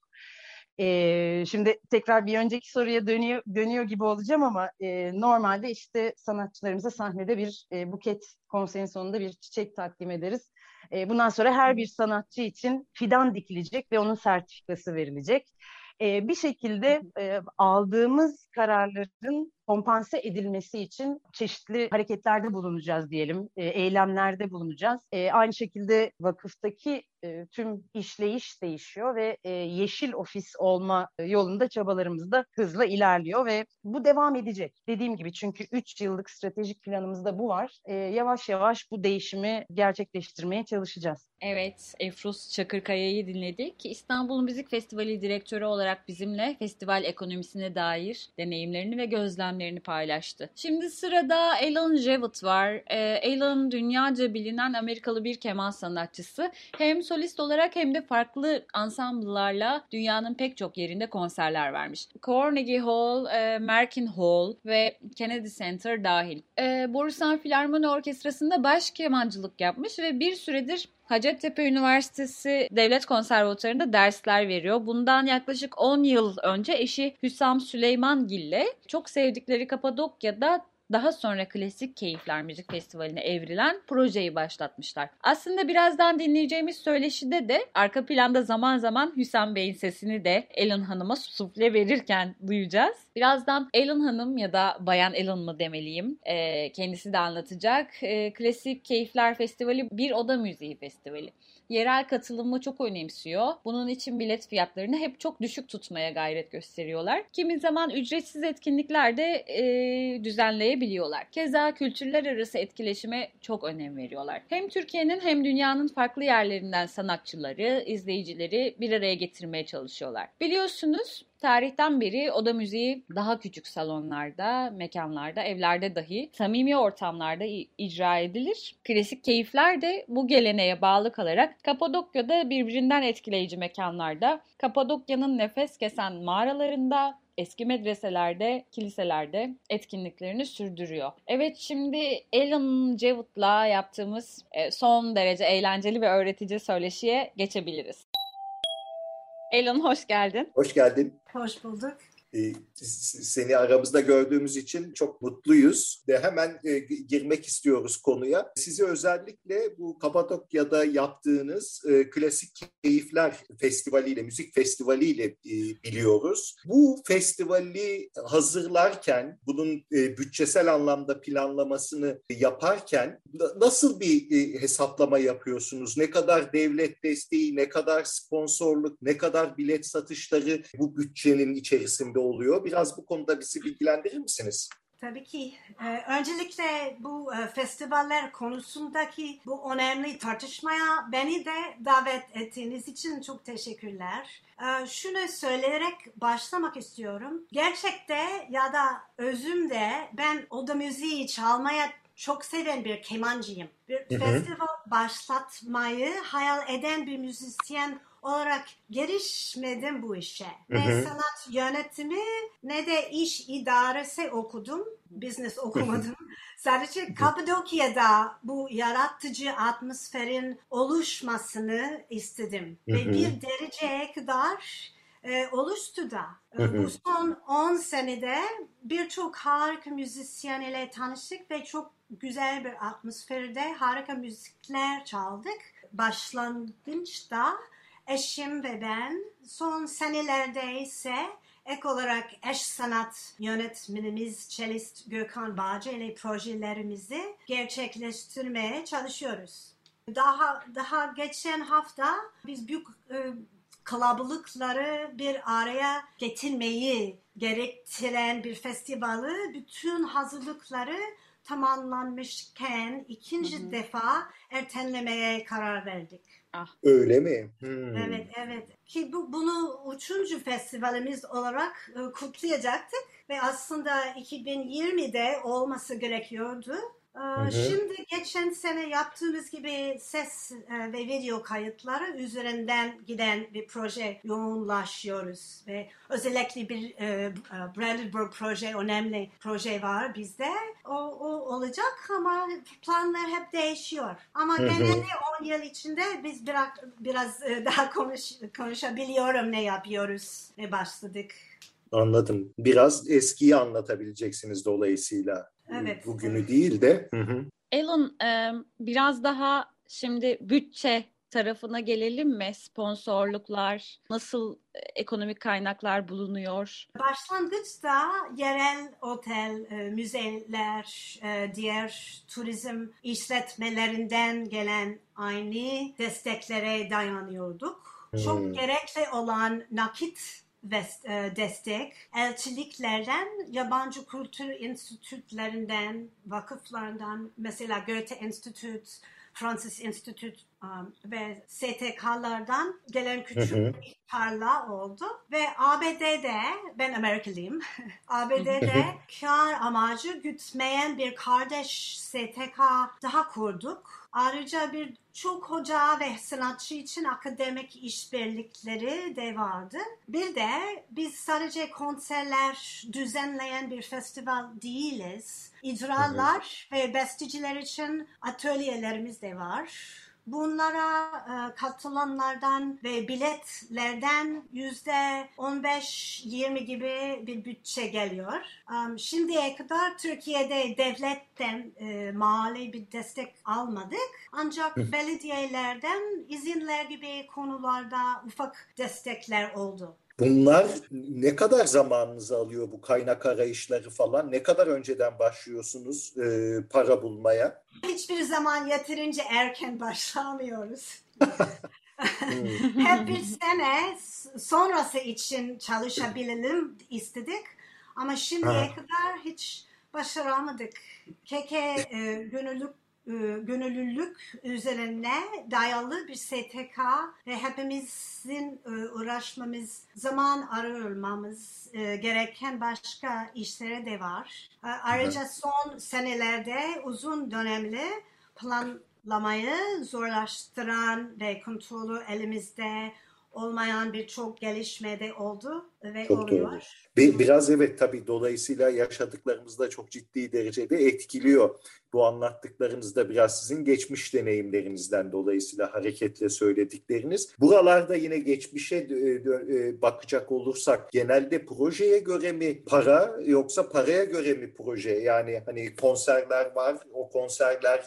E, şimdi tekrar bir önceki soruya dönüyor dönüyor gibi olacağım ama e, normalde işte sanatçılarımıza sahnede bir e, buket konserin sonunda bir çiçek takdim ederiz. E, bundan sonra her bir sanatçı için fidan dikilecek ve onun sertifikası verilecek. E, bir şekilde e, aldığımız kararların kompanse edilmesi için çeşitli hareketlerde bulunacağız diyelim, e, eylemlerde bulunacağız. E, aynı şekilde vakıftaki e, tüm işleyiş değişiyor ve e, yeşil ofis olma yolunda çabalarımız da hızla ilerliyor ve bu devam edecek. Dediğim gibi çünkü 3 yıllık stratejik planımızda bu var. E, yavaş yavaş bu değişimi gerçekleştirmeye çalışacağız. Evet, Efruz Çakırkaya'yı dinledik. İstanbul Müzik Festivali direktörü olarak bizimle festival ekonomisine dair deneyimlerini ve gözlemlerini paylaştı. Şimdi sırada Alan Jevett var. Ee, Alan dünyaca bilinen Amerikalı bir keman sanatçısı. Hem solist olarak hem de farklı ansamblılarla dünyanın pek çok yerinde konserler vermiş. Carnegie Hall, e, Merkin Hall ve Kennedy Center dahil. E, Borusan Filarmoni Orkestrası'nda baş kemancılık yapmış ve bir süredir Hacettepe Üniversitesi Devlet Konservatuarı'nda dersler veriyor. Bundan yaklaşık 10 yıl önce eşi Hüsam Süleyman Gille çok sevdikleri Kapadokya'da daha sonra Klasik Keyifler Müzik Festivali'ne evrilen projeyi başlatmışlar. Aslında birazdan dinleyeceğimiz söyleşide de arka planda zaman zaman Hüsam Bey'in sesini de Ellen Hanım'a sufle verirken duyacağız. Birazdan Ellen Hanım ya da Bayan Ellen mı demeliyim e, kendisi de anlatacak. E, Klasik Keyifler Festivali bir oda müziği festivali yerel katılımı çok önemsiyor. Bunun için bilet fiyatlarını hep çok düşük tutmaya gayret gösteriyorlar. Kimi zaman ücretsiz etkinlikler de e, düzenleyebiliyorlar. Keza kültürler arası etkileşime çok önem veriyorlar. Hem Türkiye'nin hem dünyanın farklı yerlerinden sanatçıları, izleyicileri bir araya getirmeye çalışıyorlar. Biliyorsunuz Tarihten beri oda müziği daha küçük salonlarda, mekanlarda, evlerde dahi samimi ortamlarda icra edilir. Klasik keyifler de bu geleneğe bağlı kalarak Kapadokya'da birbirinden etkileyici mekanlarda, Kapadokya'nın nefes kesen mağaralarında, eski medreselerde, kiliselerde etkinliklerini sürdürüyor. Evet şimdi Alan Jewood'la yaptığımız e, son derece eğlenceli ve öğretici söyleşiye geçebiliriz. Elon hoş geldin. Hoş geldin. Hoş bulduk. E, seni aramızda gördüğümüz için çok mutluyuz ve hemen e, girmek istiyoruz konuya. Sizi özellikle bu Kapadokya'da yaptığınız e, Klasik Keyifler Festivali ile, müzik festivali ile biliyoruz. Bu festivali hazırlarken, bunun bütçesel anlamda planlamasını yaparken nasıl bir hesaplama yapıyorsunuz? Ne kadar devlet desteği, ne kadar sponsorluk, ne kadar bilet satışları bu bütçenin içerisinde oluyor? Biraz bu konuda bizi bilgilendirir misiniz? Tabii ki. Ee, öncelikle bu e, festivaller konusundaki bu önemli tartışmaya beni de davet ettiğiniz için çok teşekkürler. Ee, şunu söyleyerek başlamak istiyorum. Gerçekte ya da özümde ben oda müziği çalmaya çok seven bir kemancıyım. Bir hı hı. festival başlatmayı hayal eden bir müzisyen olarak gelişmedim bu işe. Hı hı. Ne sanat yönetimi ne de iş idaresi okudum. Business okumadım. <laughs> Sadece Kapadokya'da bu yaratıcı atmosferin oluşmasını istedim. Hı hı. Ve bir dereceye kadar e, oluştu da. E, bu son 10 senede birçok harika müzisyen ile tanıştık ve çok güzel bir atmosferde harika müzikler çaldık. Başlangıçta eşim ve ben son senelerde ise ek olarak eş sanat yönetmenimiz Çelist Gökhan Bağcı ile projelerimizi gerçekleştirmeye çalışıyoruz. Daha daha geçen hafta biz büyük e, kalabalıkları bir araya getirmeyi gerektiren bir festivali bütün hazırlıkları tamamlanmışken ikinci hı hı. defa ertelemeye karar verdik. Ah. Öyle mi? Hmm. Evet, evet. Ki bu bunu üçüncü festivalimiz olarak e, kutlayacaktık ve aslında 2020'de olması gerekiyordu. Hı Şimdi geçen sene yaptığımız gibi ses e, ve video kayıtları üzerinden giden bir proje yoğunlaşıyoruz ve özellikle bir e, e, Brandenburg proje, önemli proje var bizde. O, o olacak ama planlar hep değişiyor. Ama genelde 10 yıl içinde biz biraz, biraz <laughs> daha konuş, konuşabiliyorum ne yapıyoruz, ne başladık. Anladım. Biraz eskiyi anlatabileceksiniz dolayısıyla. Evet. Bugünü değil de. Hı hı. Alan biraz daha şimdi bütçe tarafına gelelim mi? Sponsorluklar, nasıl e, ekonomik kaynaklar bulunuyor? Başlangıçta yerel otel, e, müzeler, e, diğer turizm işletmelerinden gelen aynı desteklere dayanıyorduk. Hmm. Çok gerekli olan nakit e, destek, elçiliklerden, yabancı kültür enstitülerinden, vakıflarından, mesela Goethe Enstitüt, Fransız Enstitüt um, ve STK'lardan gelen küçük bir tarla oldu. Ve ABD'de, ben Amerikalıyım, <laughs> ABD'de kar amacı gütmeyen bir kardeş STK daha kurduk Ayrıca bir çok hoca ve sanatçı için akademik işbirlikleri de vardı. Bir de biz sadece konserler düzenleyen bir festival değiliz. İcralar ve besteciler için atölyelerimiz de var. Bunlara e, katılanlardan ve biletlerden yüzde 15-20 gibi bir bütçe geliyor. Um, şimdiye kadar Türkiye'de devletten e, mali bir destek almadık. Ancak belediyelerden izinler gibi konularda ufak destekler oldu. Bunlar ne kadar zamanınızı alıyor bu kaynak arayışları falan? Ne kadar önceden başlıyorsunuz e, para bulmaya? Hiçbir zaman yeterince erken <laughs> başlamıyoruz. Hep bir sene sonrası için çalışabilelim istedik. Ama şimdiye kadar hiç başaramadık. Keke e, gönüllülük e, gönüllülük üzerine dayalı bir STK ve hepimizin e, uğraşmamız, zaman arılmamız e, gereken başka işlere de var. Ayrıca son senelerde uzun dönemli planlamayı zorlaştıran ve kontrolü elimizde olmayan birçok gelişme de oldu. Ve Çok oluyor. doğru. Biraz evet tabii dolayısıyla yaşadıklarımız da çok ciddi derecede etkiliyor. Bu anlattıklarınız da biraz sizin geçmiş deneyimlerinizden dolayısıyla hareketle söyledikleriniz. Buralarda yine geçmişe e, bakacak olursak genelde projeye göre mi para yoksa paraya göre mi proje? Yani hani konserler var, o konserlere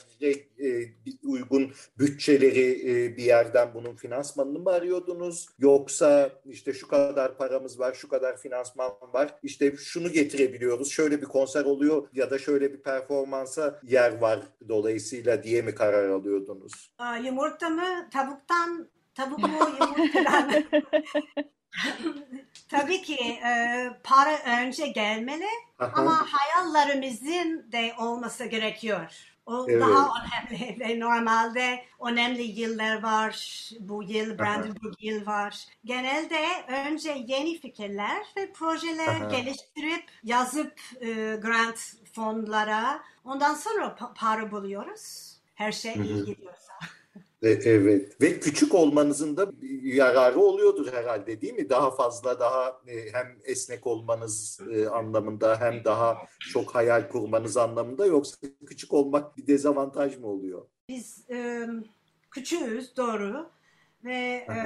e, uygun bütçeleri e, bir yerden bunun finansmanını mı arıyordunuz? Yoksa işte şu kadar paramız var, şu kadar finansman var. İşte şunu getirebiliyoruz. Şöyle bir konser oluyor ya da şöyle bir performansa yer var dolayısıyla diye mi karar alıyordunuz? Yumurta mı tavuktan, tavuk mu yumurtadan? <laughs> Tabii ki e, para önce gelmeli Aha. ama hayallerimizin de olması gerekiyor. O evet. daha önemli ve normalde önemli yıllar var. Bu yıl Brandenburg yıl var. Genelde önce yeni fikirler ve projeler Aha. geliştirip yazıp e, grant fonlara ondan sonra para buluyoruz. Her şey iyi gidiyorsa. Evet ve küçük olmanızın da yararı oluyordur herhalde değil mi? Daha fazla daha e, hem esnek olmanız e, anlamında hem daha çok hayal kurmanız anlamında yoksa küçük olmak bir dezavantaj mı oluyor? Biz e, küçüğüz doğru ve e,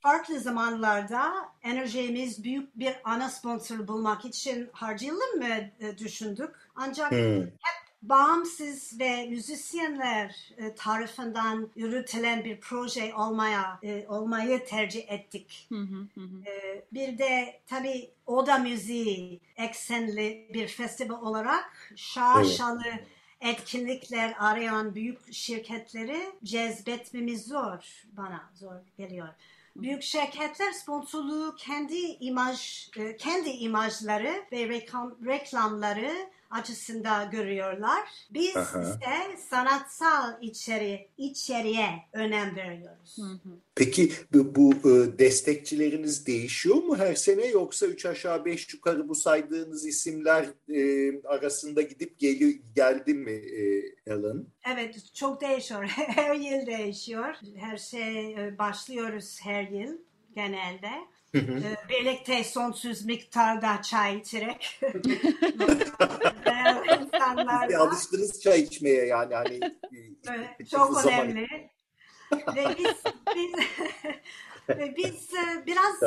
farklı zamanlarda enerjimiz büyük bir ana sponsor bulmak için harcayalım mı e, düşündük. Ancak hmm. hep bağımsız ve müzisyenler e, tarafından yürütülen bir proje olmaya e, olmayı tercih ettik. Hı hı hı. E, bir de tabii oda müziği eksenli bir festival olarak şaşalı evet. etkinlikler arayan büyük şirketleri cezbetmemiz zor bana zor geliyor. Büyük şirketler sponsorluğu kendi imaj kendi imajları ve reklam, reklamları açısında görüyorlar. Biz Aha. ise sanatsal içeri içeriye önem veriyoruz. Peki bu, bu e, destekçileriniz değişiyor mu her sene yoksa üç aşağı beş yukarı bu saydığınız isimler e, arasında gidip geli, geldi mi e, Alan? Evet çok değişiyor. <laughs> Her yıl değişiyor. Her şey e, başlıyoruz her yıl genelde. Birlikte sonsuz miktarda çay içerek <laughs> <laughs> <laughs> insanlarla. Alıştınız çay içmeye yani. Hani, <laughs> evet, çok önemli. Ve biz, biz, <laughs> ve biz e, biraz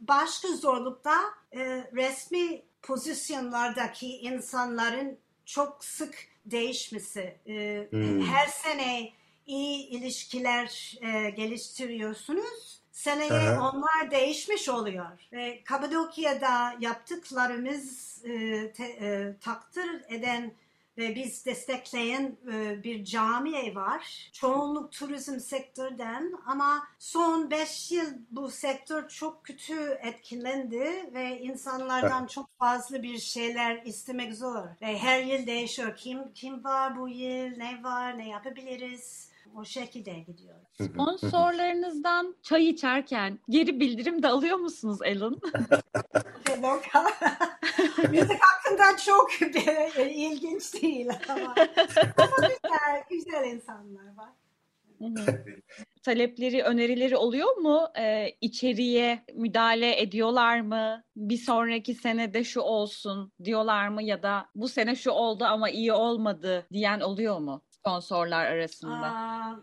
başka zorlukta e, resmi pozisyonlardaki insanların çok sık değişmesi. E, hmm. Her sene iyi ilişkiler geliştiriyorsunuz seneye Aha. onlar değişmiş oluyor. Ve Kapadokya'da yaptıklarımız e, te, e, takdir eden ve biz destekleyen e, bir cami var. Çoğunluk turizm sektörden ama son 5 yıl bu sektör çok kötü etkilendi ve insanlardan çok fazla bir şeyler istemek zor. Ve her yıl değişiyor. Kim kim var bu yıl, ne var, ne yapabiliriz? O şekilde gidiyor. Sponsorlarınızdan çay içerken geri bildirim de alıyor musunuz Alan? <laughs> Müzik hakkında çok <laughs> ilginç değil ama, ama güzel, güzel insanlar var. Talepleri, önerileri oluyor mu? Ee, içeriye müdahale ediyorlar mı? Bir sonraki senede şu olsun diyorlar mı? Ya da bu sene şu oldu ama iyi olmadı diyen oluyor mu? Sponsorlar arasında? Aa,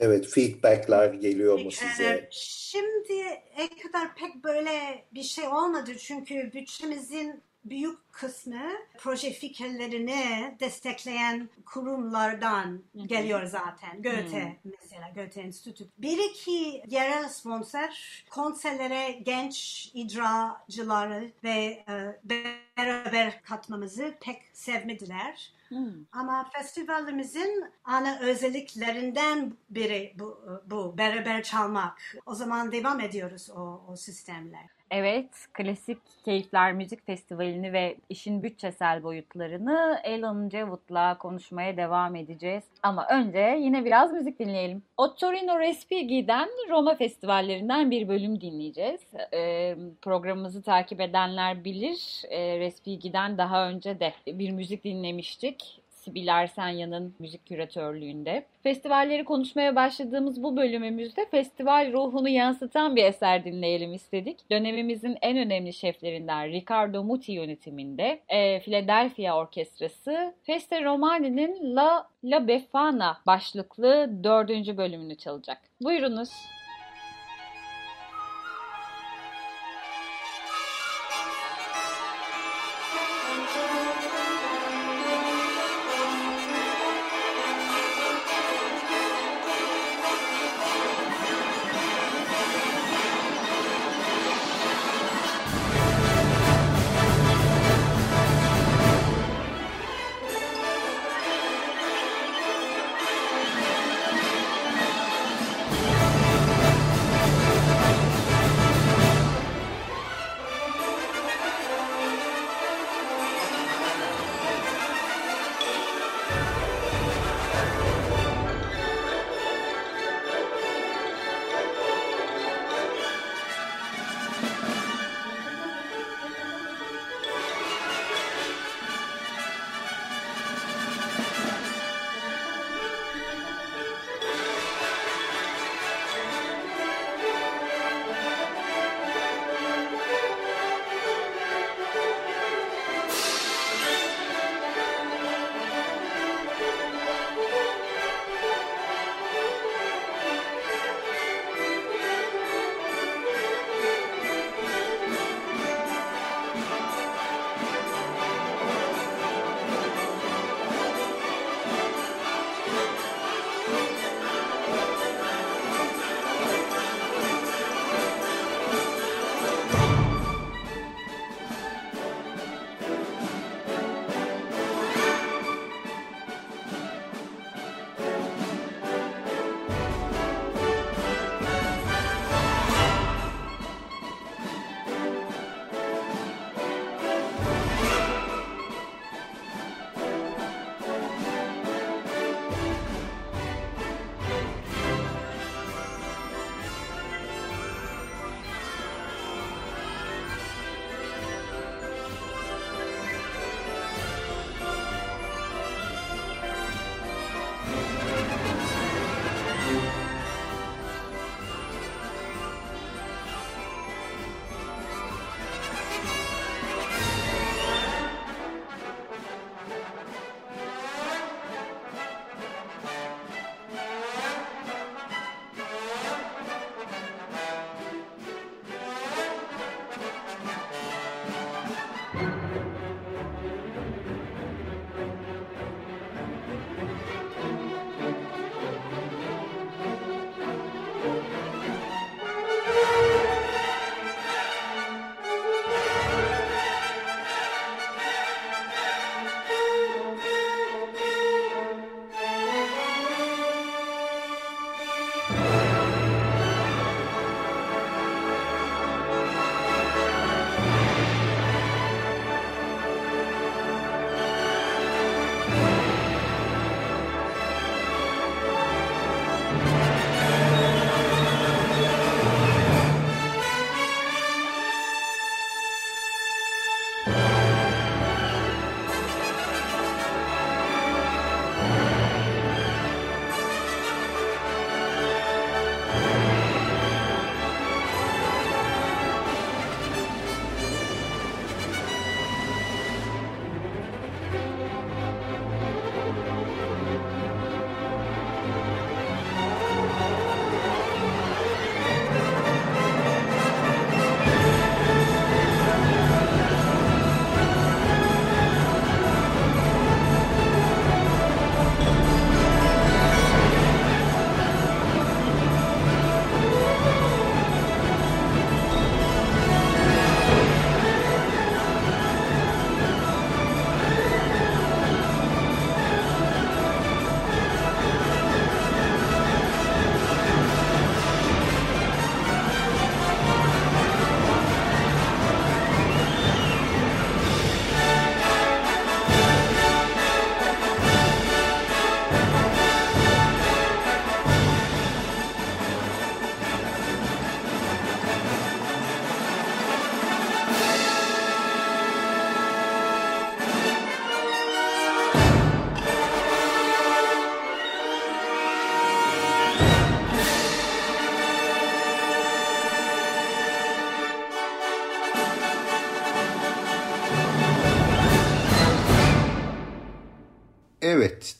evet, feedbackler geliyor mu size? Şimdiye kadar pek böyle bir şey olmadı çünkü bütçemizin büyük kısmı proje fikirlerini destekleyen kurumlardan geliyor zaten. Goethe mesela, Goethe Enstitü. Bir iki yerel sponsor konserlere genç icracıları ve e, beraber katmamızı pek sevmediler. Hmm. Ama festivalimizin ana özelliklerinden biri bu, bu beraber çalmak. O zaman devam ediyoruz o, o sistemler. Evet, Klasik Keyifler Müzik Festivali'ni ve işin bütçesel boyutlarını Alan Cewood'la konuşmaya devam edeceğiz. Ama önce yine biraz müzik dinleyelim. Ottorino Respighi'den Roma festivallerinden bir bölüm dinleyeceğiz. E, programımızı takip edenler bilir. E, Respighi'den daha önce de bir müzik dinlemiştik. Sibil Ersanya'nın müzik küratörlüğünde. Festivalleri konuşmaya başladığımız bu bölümümüzde festival ruhunu yansıtan bir eser dinleyelim istedik. Dönemimizin en önemli şeflerinden Riccardo Muti yönetiminde e, Philadelphia Orkestrası Feste Romani'nin La, La Befana başlıklı dördüncü bölümünü çalacak. Buyurunuz.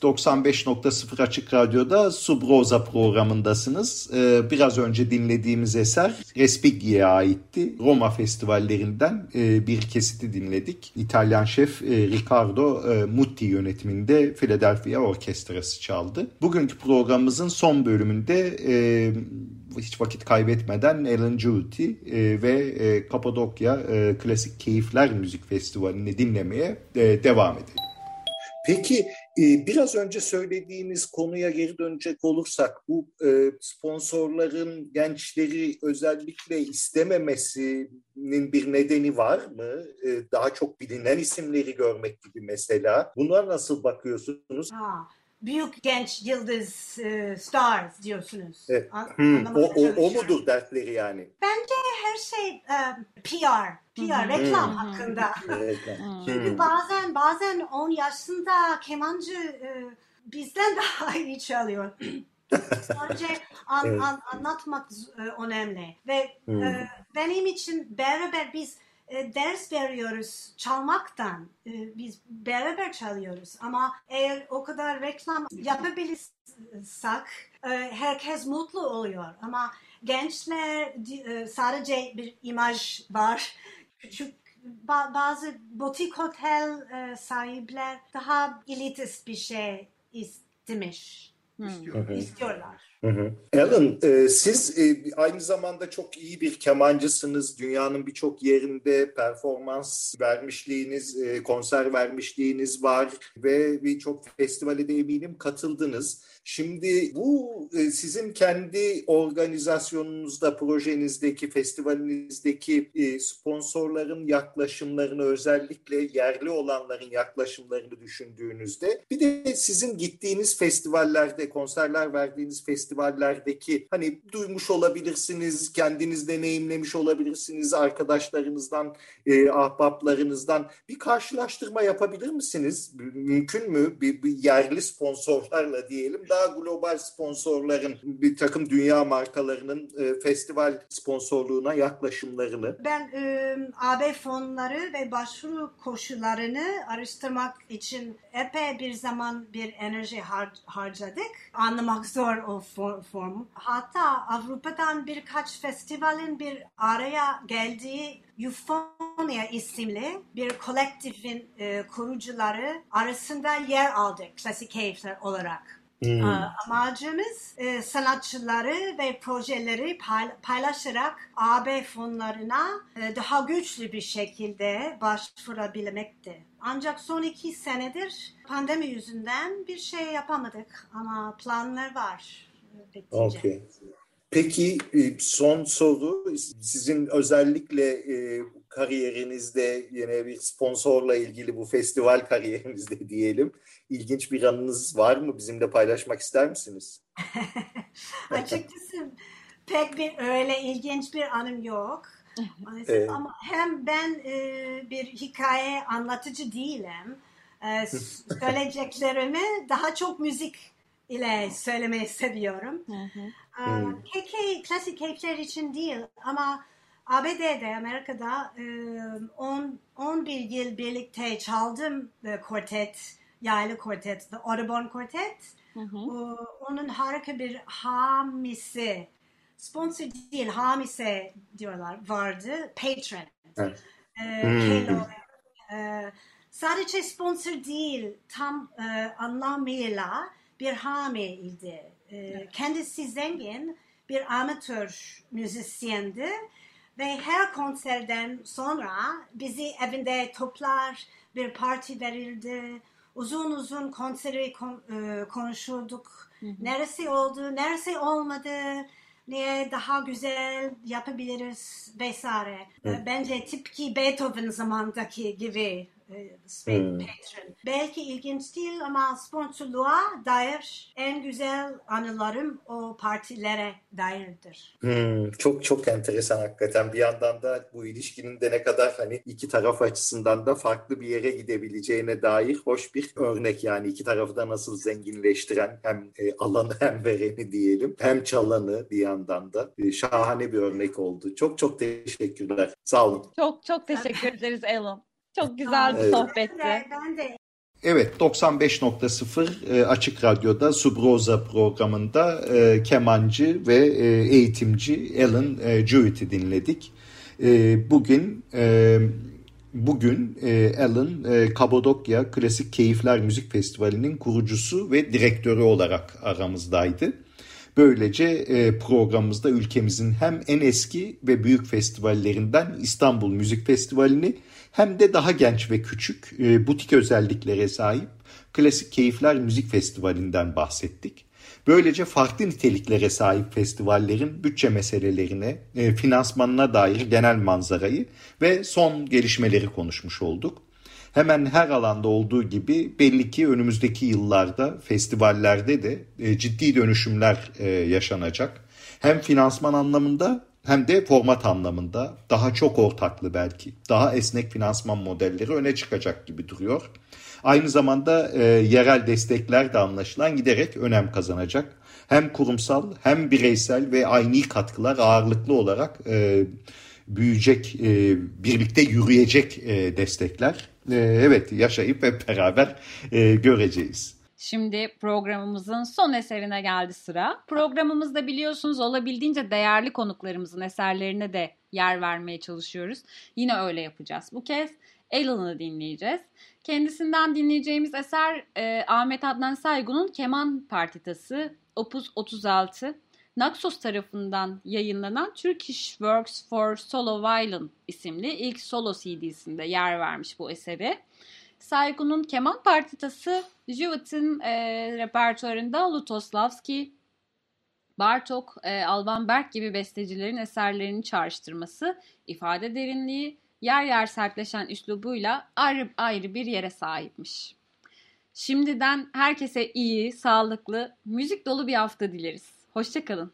95.0 Açık Radyo'da Subroza programındasınız. Ee, biraz önce dinlediğimiz eser Respighi'ye aitti. Roma festivallerinden e, bir kesiti dinledik. İtalyan şef e, Riccardo e, Mutti yönetiminde Philadelphia Orkestrası çaldı. Bugünkü programımızın son bölümünde hiç vakit kaybetmeden Alan Juti ve Kapadokya Klasik Keyifler Müzik Festivali'ni dinlemeye devam edelim. Peki biraz önce söylediğimiz konuya geri dönecek olursak bu e, sponsorların gençleri özellikle istememesinin bir nedeni var mı? E, daha çok bilinen isimleri görmek gibi mesela. Buna nasıl bakıyorsunuz? Ha, büyük genç yıldız e, stars diyorsunuz. Evet. An, hmm, o, o, o mudur dertleri yani? Bence her şey um, PR, PR, hmm. reklam hakkında. <laughs> Çünkü bazen bazen 10 yaşında kemancı e, bizden <laughs> daha iyi çalıyor. <laughs> Sadece an, evet. an, anlatmak e, önemli ve hmm. e, benim için beraber biz e, ders veriyoruz çalmaktan. E, biz beraber çalıyoruz ama eğer o kadar reklam yapabilirsek e, herkes mutlu oluyor ama gençler e, sadece bir imaj var. Küçük bazı butik otel e, sahipler daha elitist bir şey istemiş. Hmm. istiyorlar. Alan, e, siz e, aynı zamanda çok iyi bir kemancısınız. Dünyanın birçok yerinde performans vermişliğiniz, e, konser vermişliğiniz var ve birçok festivale de eminim katıldınız. Şimdi bu e, sizin kendi organizasyonunuzda, projenizdeki, festivalinizdeki e, sponsorların yaklaşımlarını, özellikle yerli olanların yaklaşımlarını düşündüğünüzde bir de sizin gittiğiniz festivallerde, konserler verdiğiniz festivaller festivallerdeki hani duymuş olabilirsiniz, kendiniz deneyimlemiş olabilirsiniz, arkadaşlarınızdan, e, ahbaplarınızdan bir karşılaştırma yapabilir misiniz? Mümkün mü bir, bir yerli sponsorlarla diyelim daha global sponsorların bir takım dünya markalarının e, festival sponsorluğuna yaklaşımlarını? Ben e, AB fonları ve başvuru koşullarını araştırmak için epey bir zaman bir enerji har harcadık. Anlamak zor o form. Hatta Avrupa'dan birkaç festivalin bir araya geldiği Euphonia isimli bir kolektifin e, kurucuları arasında yer aldık klasik keyifler olarak. Hmm. Amacımız e, sanatçıları ve projeleri paylaşarak AB fonlarına e, daha güçlü bir şekilde başvurabilmekti. Ancak son iki senedir pandemi yüzünden bir şey yapamadık ama planlar var Okay. Peki e, son soru sizin özellikle e, kariyerinizde yine bir sponsorla ilgili bu festival <laughs> kariyerinizde diyelim ilginç bir anınız var mı? Bizimle paylaşmak ister misiniz? <laughs> Açıkçası pek bir öyle ilginç bir anım yok. <laughs> Evet. Ama hem ben e, bir hikaye anlatıcı değilim. E, söyleyeceklerimi daha çok müzik ile söylemeyi seviyorum. Hı hmm. KK klasik keyifler için değil ama ABD'de, Amerika'da 10 11 yıl birlikte çaldım kortet, yaylı kortet, The Audubon Quartet. Hı hı. Onun harika bir hamisi, sponsor değil hamisi diyorlar vardı, patron. Evet. Ee, hmm. Ee, sadece sponsor değil, tam e, anlamıyla bir hamiydi. E, kendisi zengin bir amatör müzisyendi ve her konserden sonra bizi evinde toplar, bir parti verildi. Uzun uzun konseri kon, e, konuşurduk. Hı hı. Neresi oldu, neresi olmadı, niye daha güzel yapabiliriz vesaire. Hı. Bence tipki Beethoven zamandaki gibi hmm. patron. Belki ilginç değil ama sponsorluğa dair en güzel anılarım o partilere dairdir. Hmm, çok çok enteresan hakikaten. Bir yandan da bu ilişkinin de ne kadar hani iki taraf açısından da farklı bir yere gidebileceğine dair hoş bir örnek. Yani iki tarafı da nasıl zenginleştiren hem e, alanı hem vereni diyelim hem çalanı bir yandan da e, şahane bir örnek oldu. Çok çok teşekkürler. Sağ olun. Çok çok teşekkür ederiz Elon. Çok güzel bir evet. sohbetti. Ben de Evet 95.0 e, Açık Radyo'da Subroza programında e, kemancı ve e, eğitimci Alan e, Jewett'i dinledik. E, bugün e, bugün e, Alan e, Kabadokya Klasik Keyifler Müzik Festivali'nin kurucusu ve direktörü olarak aramızdaydı. Böylece e, programımızda ülkemizin hem en eski ve büyük festivallerinden İstanbul Müzik Festivali'ni hem de daha genç ve küçük e, butik özelliklere sahip Klasik Keyifler Müzik Festivali'nden bahsettik. Böylece farklı niteliklere sahip festivallerin bütçe meselelerine, e, finansmanına dair genel manzarayı ve son gelişmeleri konuşmuş olduk. Hemen her alanda olduğu gibi belli ki önümüzdeki yıllarda festivallerde de e, ciddi dönüşümler yaşanacak. Hem finansman anlamında hem de format anlamında daha çok ortaklı belki, daha esnek finansman modelleri öne çıkacak gibi duruyor. Aynı zamanda e, yerel destekler de anlaşılan giderek önem kazanacak. Hem kurumsal hem bireysel ve aynı katkılar ağırlıklı olarak e, büyüyecek, e, birlikte yürüyecek e, destekler. E, evet yaşayıp hep beraber e, göreceğiz. Şimdi programımızın son eserine geldi sıra. Programımızda biliyorsunuz olabildiğince değerli konuklarımızın eserlerine de yer vermeye çalışıyoruz. Yine öyle yapacağız. Bu kez Alan'ı dinleyeceğiz. Kendisinden dinleyeceğimiz eser e, Ahmet Adnan Saygun'un Keman Partitası Opus 36. Naxos tarafından yayınlanan Turkish Works for Solo Violin isimli ilk solo CD'sinde yer vermiş bu eseri. Saygun'un keman partitası Jewett'in e, repertuarında Lutoslavski, Bartok, e, Alban Berg gibi bestecilerin eserlerini çağrıştırması, ifade derinliği, yer yer sertleşen üslubuyla ayrı, ayrı bir yere sahipmiş. Şimdiden herkese iyi, sağlıklı, müzik dolu bir hafta dileriz. Hoşçakalın.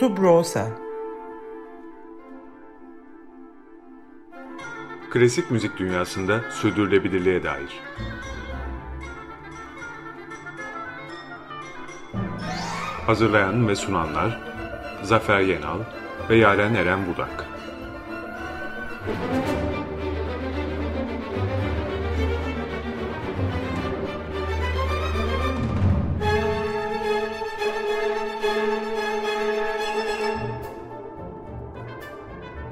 Subrosa Klasik müzik dünyasında sürdürülebilirliğe dair. Hazırlayan ve sunanlar Zafer Yenal ve Yaren Eren Budak.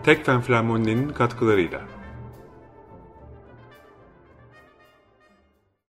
Tekfen Flamonli'nin katkılarıyla